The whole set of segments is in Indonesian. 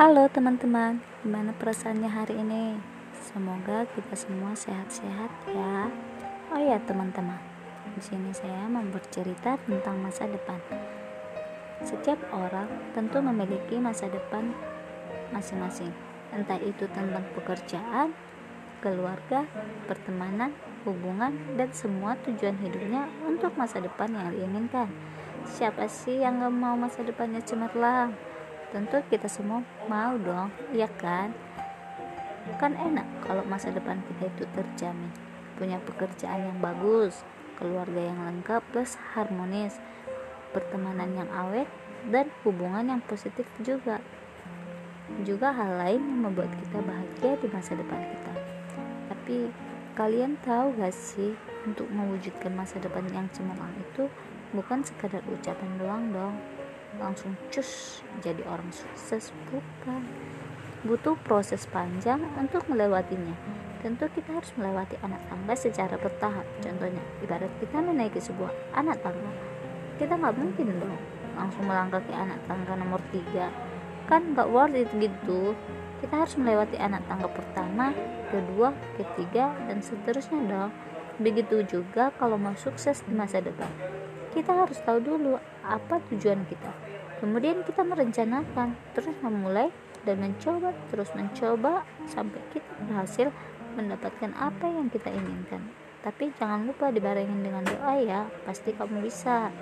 Halo teman-teman, gimana perasaannya hari ini? Semoga kita semua sehat-sehat ya. Oh ya teman-teman, di sini saya mau bercerita tentang masa depan. Setiap orang tentu memiliki masa depan masing-masing, entah itu tentang pekerjaan, keluarga, pertemanan, hubungan, dan semua tujuan hidupnya untuk masa depan yang diinginkan. Siapa sih yang gak mau masa depannya cemerlang? Tentu kita semua mau dong iya kan? Kan enak kalau masa depan kita itu terjamin. Punya pekerjaan yang bagus keluarga yang lengkap plus harmonis pertemanan yang awet dan hubungan yang positif juga. Juga hal lain yang membuat kita bahagia di masa depan kita. Tapi kalian tahu gak sih untuk mewujudkan masa depan yang cemerlang itu bukan sekadar ucapan doang dong langsung cus jadi orang sukses bukan? Butuh proses panjang untuk melewatinya. Tentu kita harus melewati anak tangga secara bertahap. Contohnya ibarat kita menaiki sebuah anak tangga. Kita nggak mungkin dong langsung melangkah ke anak tangga nomor tiga. Kan nggak worth it gitu. Kita harus melewati anak tangga pertama kedua ketiga dan seterusnya dong. Begitu juga kalau mau sukses di masa depan. Kita harus tahu dulu apa tujuan kita. Kemudian kita merencanakan terus memulai dan mencoba terus mencoba sampai kita berhasil mendapatkan apa yang kita inginkan. Tapi jangan lupa dibarengin dengan doa ya pasti kamu bisa.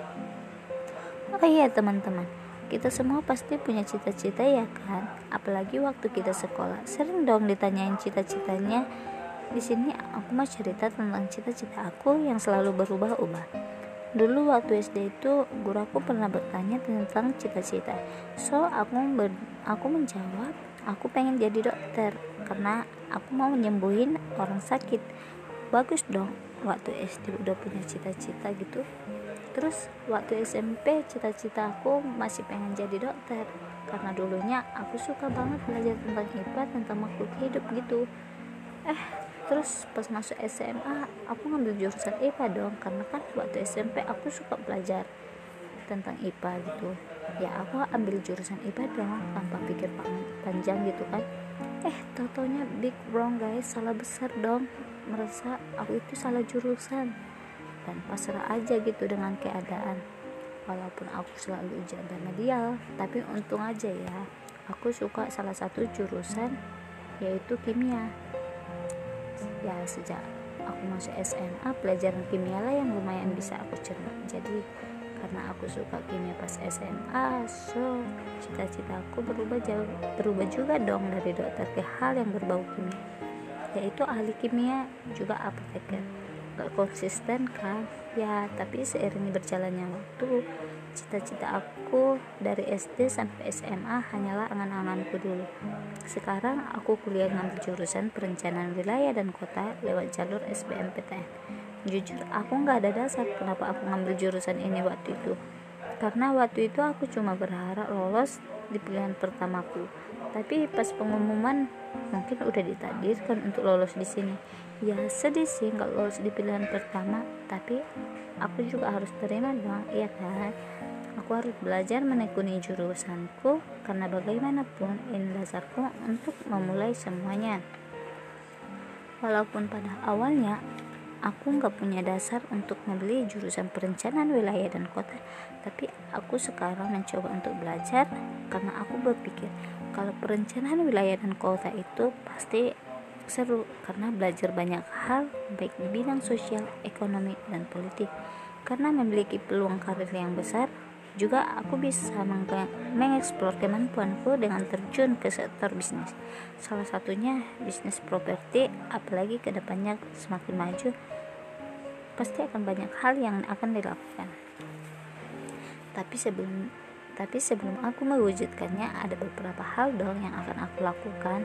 Oh iya teman-teman kita semua pasti punya cita-cita ya kan? Apalagi waktu kita sekolah. Sering dong ditanyain cita-citanya. Di sini aku mau cerita tentang cita-cita aku yang selalu berubah-ubah Dulu waktu SD itu guru aku pernah bertanya tentang cita-cita. So aku ber, aku menjawab, aku pengen jadi dokter karena aku mau menyembuhin orang sakit. Bagus dong waktu SD udah punya cita-cita gitu. Terus waktu SMP cita-cita aku masih pengen jadi dokter karena dulunya aku suka banget belajar tentang IPA tentang makhluk hidup gitu. Eh terus pas masuk SMA aku ngambil jurusan IPA dong karena kan waktu SMP aku suka belajar tentang IPA gitu. Ya aku ambil jurusan IPA dong tanpa pikir panjang gitu kan. Eh totonya big wrong guys salah besar dong. Merasa aku itu salah jurusan. Dan pasrah aja gitu dengan keadaan. Walaupun aku selalu ujian remedial tapi untung aja ya aku suka salah satu jurusan yaitu kimia ya sejak aku masuk SMA pelajaran kimia lah yang lumayan bisa aku cerna. Jadi karena aku suka kimia pas SMA so cita-cita aku berubah jauh berubah juga dong dari dokter ke hal yang berbau kimia yaitu ahli kimia juga apoteker gak konsisten kan ya tapi seiring berjalannya waktu Cita-cita aku dari SD sampai SMA hanyalah angan-anganku dulu. Sekarang aku kuliah ngambil jurusan perencanaan wilayah dan kota lewat jalur SBMPTN. Jujur, aku nggak ada dasar kenapa aku ngambil jurusan ini waktu itu. Karena waktu itu aku cuma berharap lolos di pilihan pertamaku. Tapi pas pengumuman mungkin udah ditakdirkan untuk lolos di sini. Ya sedih sih nggak lolos di pilihan pertama, tapi aku juga harus terima dong, iya kan? Aku harus belajar menekuni jurusanku karena bagaimanapun ini dasarku untuk memulai semuanya. Walaupun pada awalnya aku nggak punya dasar untuk membeli jurusan perencanaan wilayah dan kota, tapi aku sekarang mencoba untuk belajar karena aku berpikir kalau perencanaan wilayah dan kota itu pasti seru karena belajar banyak hal baik di bidang sosial, ekonomi, dan politik. Karena memiliki peluang karir yang besar, juga aku bisa mengeksplor kemampuanku dengan terjun ke sektor bisnis. Salah satunya bisnis properti, apalagi ke depannya semakin maju, pasti akan banyak hal yang akan dilakukan. Tapi sebelum tapi sebelum aku mewujudkannya ada beberapa hal dong yang akan aku lakukan.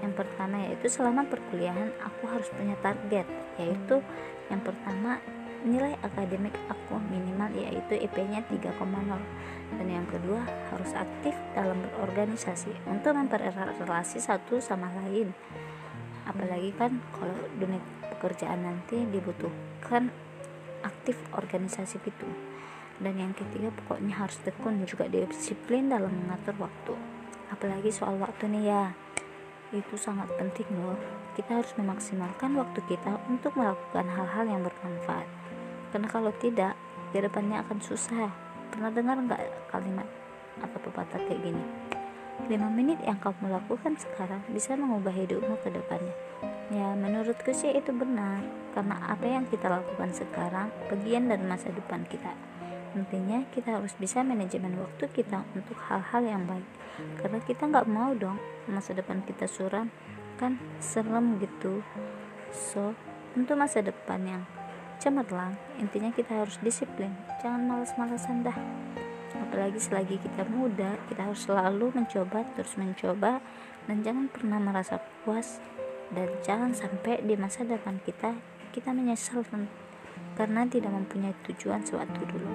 Yang pertama yaitu selama perkuliahan aku harus punya target, yaitu yang pertama nilai akademik aku minimal yaitu IP-nya 3,0 dan yang kedua harus aktif dalam berorganisasi untuk mempererat relasi satu sama lain. Apalagi kan kalau dunia pekerjaan nanti dibutuhkan aktif organisasi itu dan yang ketiga pokoknya harus tekun juga disiplin dalam mengatur waktu. Apalagi soal waktu nih ya. Itu sangat penting loh. Kita harus memaksimalkan waktu kita untuk melakukan hal-hal yang bermanfaat. Karena kalau tidak ke depannya akan susah. Pernah dengar nggak kalimat atau pepatah kayak gini? 5 menit yang kamu lakukan sekarang bisa mengubah hidupmu ke depannya. Ya menurutku sih itu benar. Karena apa yang kita lakukan sekarang bagian dari masa depan kita Intinya kita harus bisa manajemen waktu kita untuk hal-hal yang baik. Karena kita nggak mau dong masa depan kita suram Kan? Serem gitu. So, untuk masa depan yang cemerlang Intinya kita harus disiplin. Jangan males-malesan dah. Apalagi selagi kita muda Kita harus selalu mencoba, terus mencoba Dan jangan pernah merasa puas. Dan jangan sampai di masa depan kita Kita menyesal karena tidak mempunyai tujuan sewaktu dulu.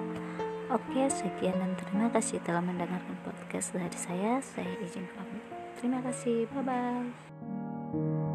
Oke, sekian dan terima kasih telah mendengarkan podcast dari saya. Saya izin pamit. Terima kasih. Bye bye.